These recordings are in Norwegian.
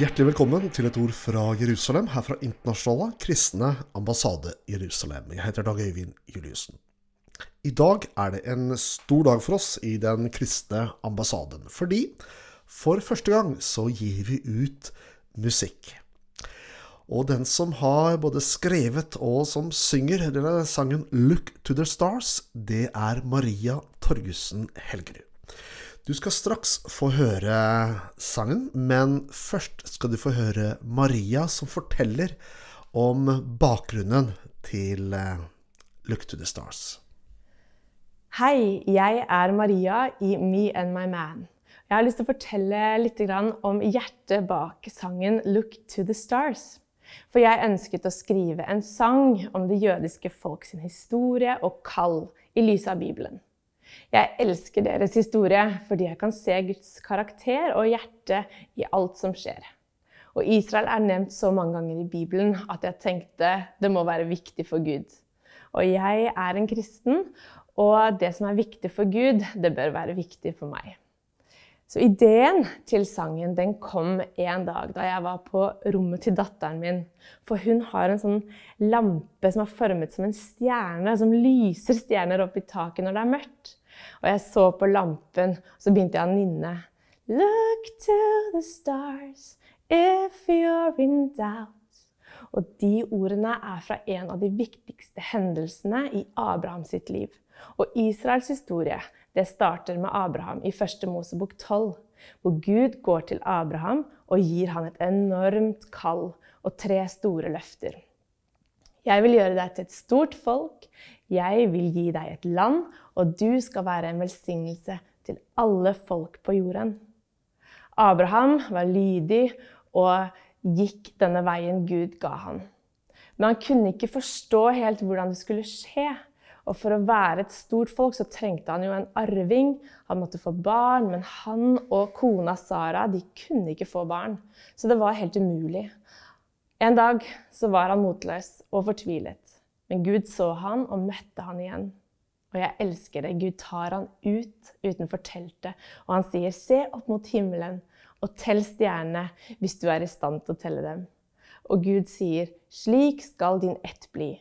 Hjertelig velkommen til et ord fra Jerusalem, her fra Internasjonale kristne ambassade Jerusalem. Jeg heter Dag Øyvind Juliussen. I dag er det en stor dag for oss i den kristne ambassaden, fordi for første gang så gir vi ut musikk. Og den som har både skrevet og som synger denne sangen 'Look to the Stars', det er Maria Torgussen Helgerud. Du skal straks få høre sangen, men først skal du få høre Maria som forteller om bakgrunnen til eh, 'Look to the Stars'. Hei, jeg er Maria i Me and My Man. Jeg har lyst til å fortelle litt om hjertet bak sangen 'Look to the Stars'. For jeg ønsket å skrive en sang om det jødiske folks historie og kall i lys av Bibelen. Jeg elsker deres historie fordi jeg kan se Guds karakter og hjerte i alt som skjer. Og Israel er nevnt så mange ganger i Bibelen at jeg tenkte det må være viktig for Gud. Og jeg er en kristen, og det som er viktig for Gud, det bør være viktig for meg. Så ideen til sangen den kom en dag da jeg var på rommet til datteren min. For hun har en sånn lampe som er formet som en stjerne, som lyser stjerner opp i taket når det er mørkt. Og jeg så på lampen, og så begynte jeg å nynne. Look to the stars if you're in doubt. Og de ordene er fra en av de viktigste hendelsene i Abraham sitt liv. Og Israels historie det starter med Abraham i 1. Mosebok 12, hvor Gud går til Abraham og gir han et enormt kall og tre store løfter. Jeg vil gjøre deg til et stort folk. Jeg vil gi deg et land, og du skal være en velsignelse til alle folk på jorden. Abraham var lydig og gikk denne veien Gud ga han. Men han kunne ikke forstå helt hvordan det skulle skje. Og for å være et stort folk så trengte han jo en arving. Han måtte få barn, men han og kona Sara de kunne ikke få barn. Så det var helt umulig. En dag så var han motløs og fortvilet. Men Gud så han og møtte han igjen. Og jeg elsker det. Gud tar han ut utenfor teltet, og han sier, 'Se opp mot himmelen og tell stjernene hvis du er i stand til å telle dem.' Og Gud sier, 'Slik skal din ett bli.'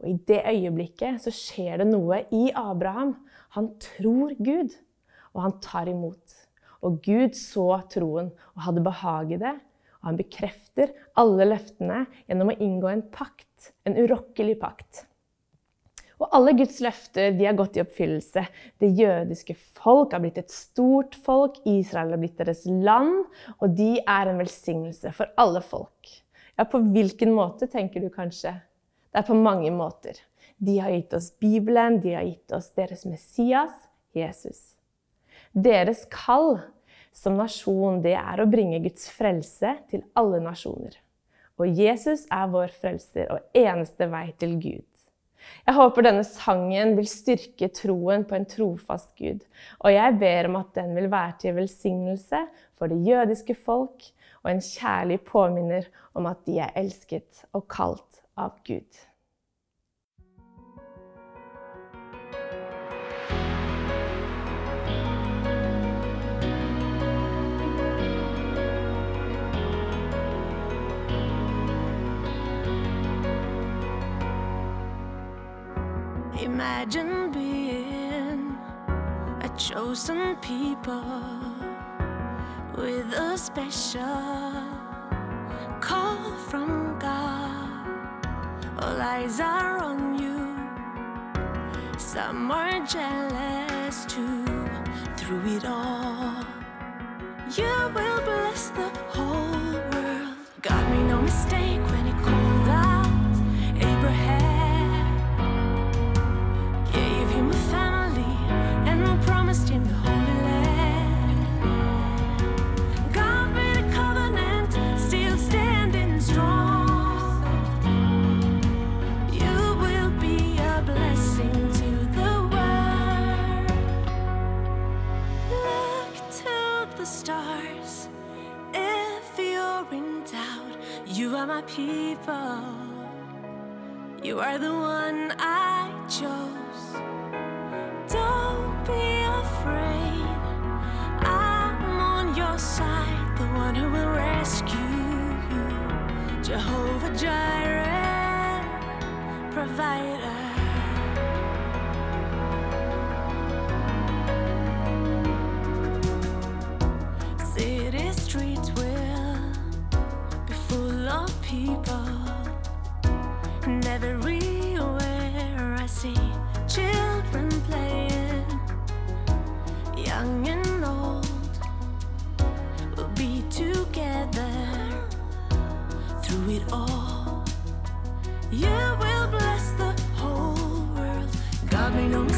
Og i det øyeblikket så skjer det noe i Abraham. Han tror Gud, og han tar imot. Og Gud så troen og hadde behag i det. Og han bekrefter alle løftene gjennom å inngå en pakt, en urokkelig pakt. Og alle Guds løfter de har gått i oppfyllelse. Det jødiske folk har blitt et stort folk. Israel har blitt deres land, og de er en velsignelse for alle folk. Ja, på hvilken måte, tenker du kanskje? Det er på mange måter. De har gitt oss Bibelen, de har gitt oss deres Messias, Jesus. Deres kall som nasjon, det er å bringe Guds frelse til alle nasjoner. Og Jesus er vår frelser og eneste vei til Gud. Jeg håper denne sangen vil styrke troen på en trofast Gud. Og jeg ber om at den vil være til velsignelse for det jødiske folk og en kjærlig påminner om at de er elsket og kalt av Gud. Imagine being a chosen people with a special call from God. All eyes are on you. Some are jealous too. Through it all, you will bless the whole You are the one I chose. Don't be afraid. I'm on your side, the one who will rescue you. Jehovah Jireh, provider. City streets will be full of people. Everywhere I see children playing, young and old, will be together through it all. You will bless the whole world. God made no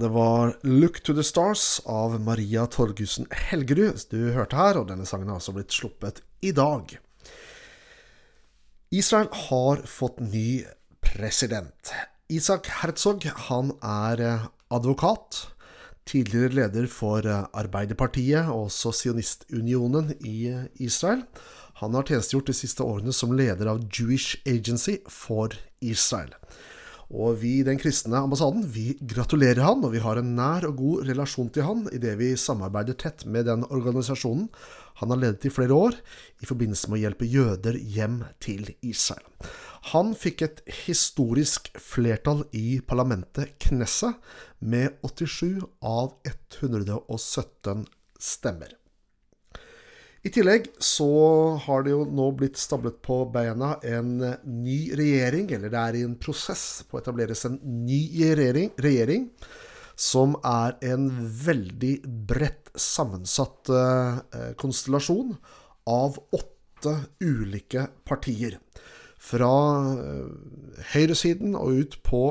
Det var 'Look to the Stars' av Maria Torgussen Helgerud du hørte her, og denne sangen har altså blitt sluppet i dag. Israel har fått ny president. Isak Herzog han er eh, advokat, tidligere leder for eh, Arbeiderpartiet og også Sionistunionen i Israel. Han har tjenestegjort de siste årene som leder av Jewish Agency for Israel. Og vi i Den kristne ambassaden vi gratulerer han, og vi har en nær og god relasjon til han idet vi samarbeider tett med den organisasjonen han har ledet i flere år i forbindelse med å hjelpe jøder hjem til Israel. Han fikk et historisk flertall i parlamentet Knesset med 87 av 117 stemmer. I tillegg så har det jo nå blitt stablet på beina en ny regjering, eller det er i en prosess på å etableres en ny regjering, regjering som er en veldig bredt sammensatt eh, konstellasjon av åtte ulike partier. Fra eh, høyresiden og ut på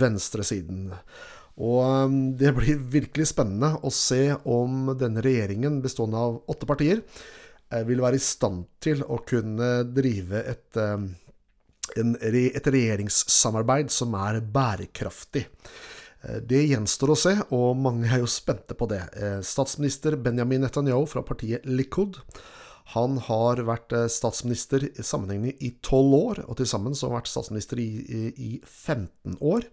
venstresiden. Og eh, det blir virkelig spennende å se om denne regjeringen bestående av åtte partier eh, vil være i stand til å kunne drive et, en, et regjeringssamarbeid som er bærekraftig. Eh, Det gjenstår å se, og mange er jo spente på det. Eh, Statsminister Benjamin Netanyahu fra partiet Likud han har vært statsminister sammenhengende i tolv år, og til sammen så har han vært statsminister i, i, i 15 år.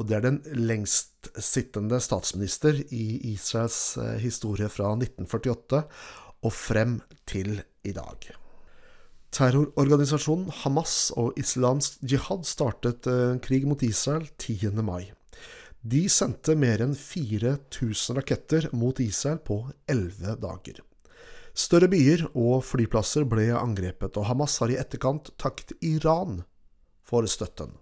Og det er den lengstsittende statsminister i Israels eh, historie fra 1948 og frem til i dag. Terrororganisasjonen Hamas og Islamsk jihad startet en krig mot Israel 10. mai. De sendte mer enn 4000 raketter mot Israel på 11 dager. Større byer og flyplasser ble angrepet, og Hamas har i etterkant takket Iran for støtten.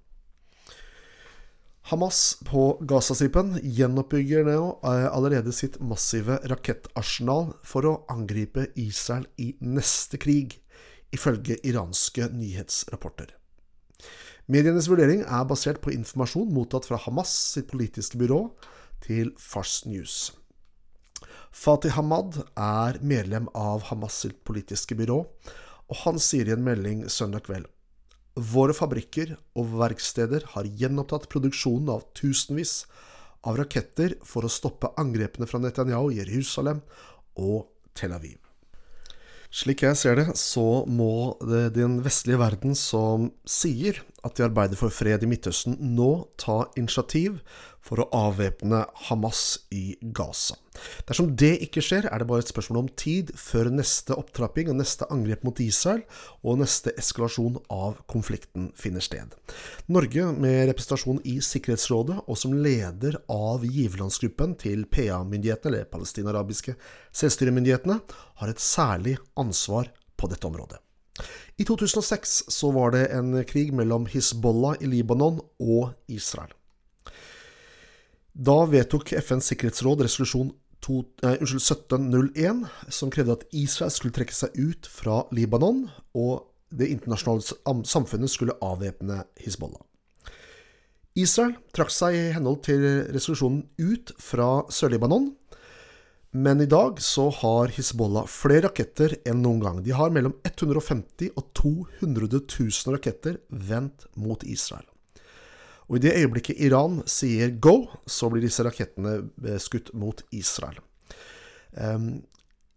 Hamas på Gazastripen gjenoppbygger nå eh, allerede sitt massive rakettarsenal for å angripe Israel i neste krig, ifølge iranske nyhetsrapporter. Medienes vurdering er basert på informasjon mottatt fra Hamas sitt politiske byrå til Fars News. Fatih Hamad er medlem av Hamas sitt politiske byrå, og han sier i en melding søndag kveld Våre fabrikker og verksteder har gjenopptatt produksjonen av tusenvis av raketter for å stoppe angrepene fra Netanyahu Jerusalem og Tel Aviv. Slik jeg ser det, så må det den vestlige verden som sier at de arbeider for fred i Midtøsten, nå ta initiativ for å avvæpne Hamas i Gaza. Dersom det ikke skjer, er det bare et spørsmål om tid før neste opptrapping og neste angrep mot Israel og neste eskalasjon av konflikten finner sted. Norge, med representasjon i Sikkerhetsrådet og som leder av giverlandsgruppen til PA-myndighetene, eller palestinarabiske selvstyremyndighetene, har et særlig ansvar på dette området. I 2006 så var det en krig mellom Hizbollah i Libanon og Israel. Da vedtok FNs sikkerhetsråd resolusjon to, eh, unnskyld, 1701, som krevde at Israel skulle trekke seg ut fra Libanon, og det internasjonale samfunnet skulle avvæpne Hizbollah. Israel trakk seg i henhold til resolusjonen ut fra Sør-Libanon, Men i dag så har Hizbollah flere raketter enn noen gang. De har mellom 150 og 200 000 raketter vendt mot Israel. Og i det øyeblikket Iran sier go, så blir disse rakettene eh, skutt mot Israel. Um,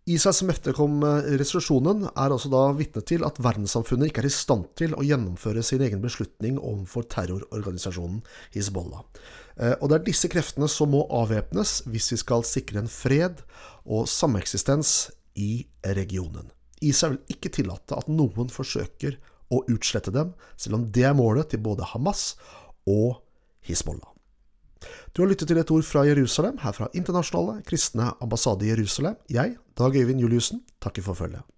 Israel som etterkom eh, er altså da vitne til at verdenssamfunnet ikke er i stand til å gjennomføre sin egen beslutning overfor terrororganisasjonen Hizbollah. Eh, Og det er disse kreftene som må avvæpnes hvis vi skal sikre en fred og sameksistens i regionen. Israel vil ikke tillate at noen forsøker å utslette dem, selv om det er målet til både Hamas og Hizbollah. Du har lyttet til et ord fra Jerusalem, her fra Internasjonale kristne ambassade i Jerusalem. Jeg, Dag Øyvind Juliussen, takker for følget.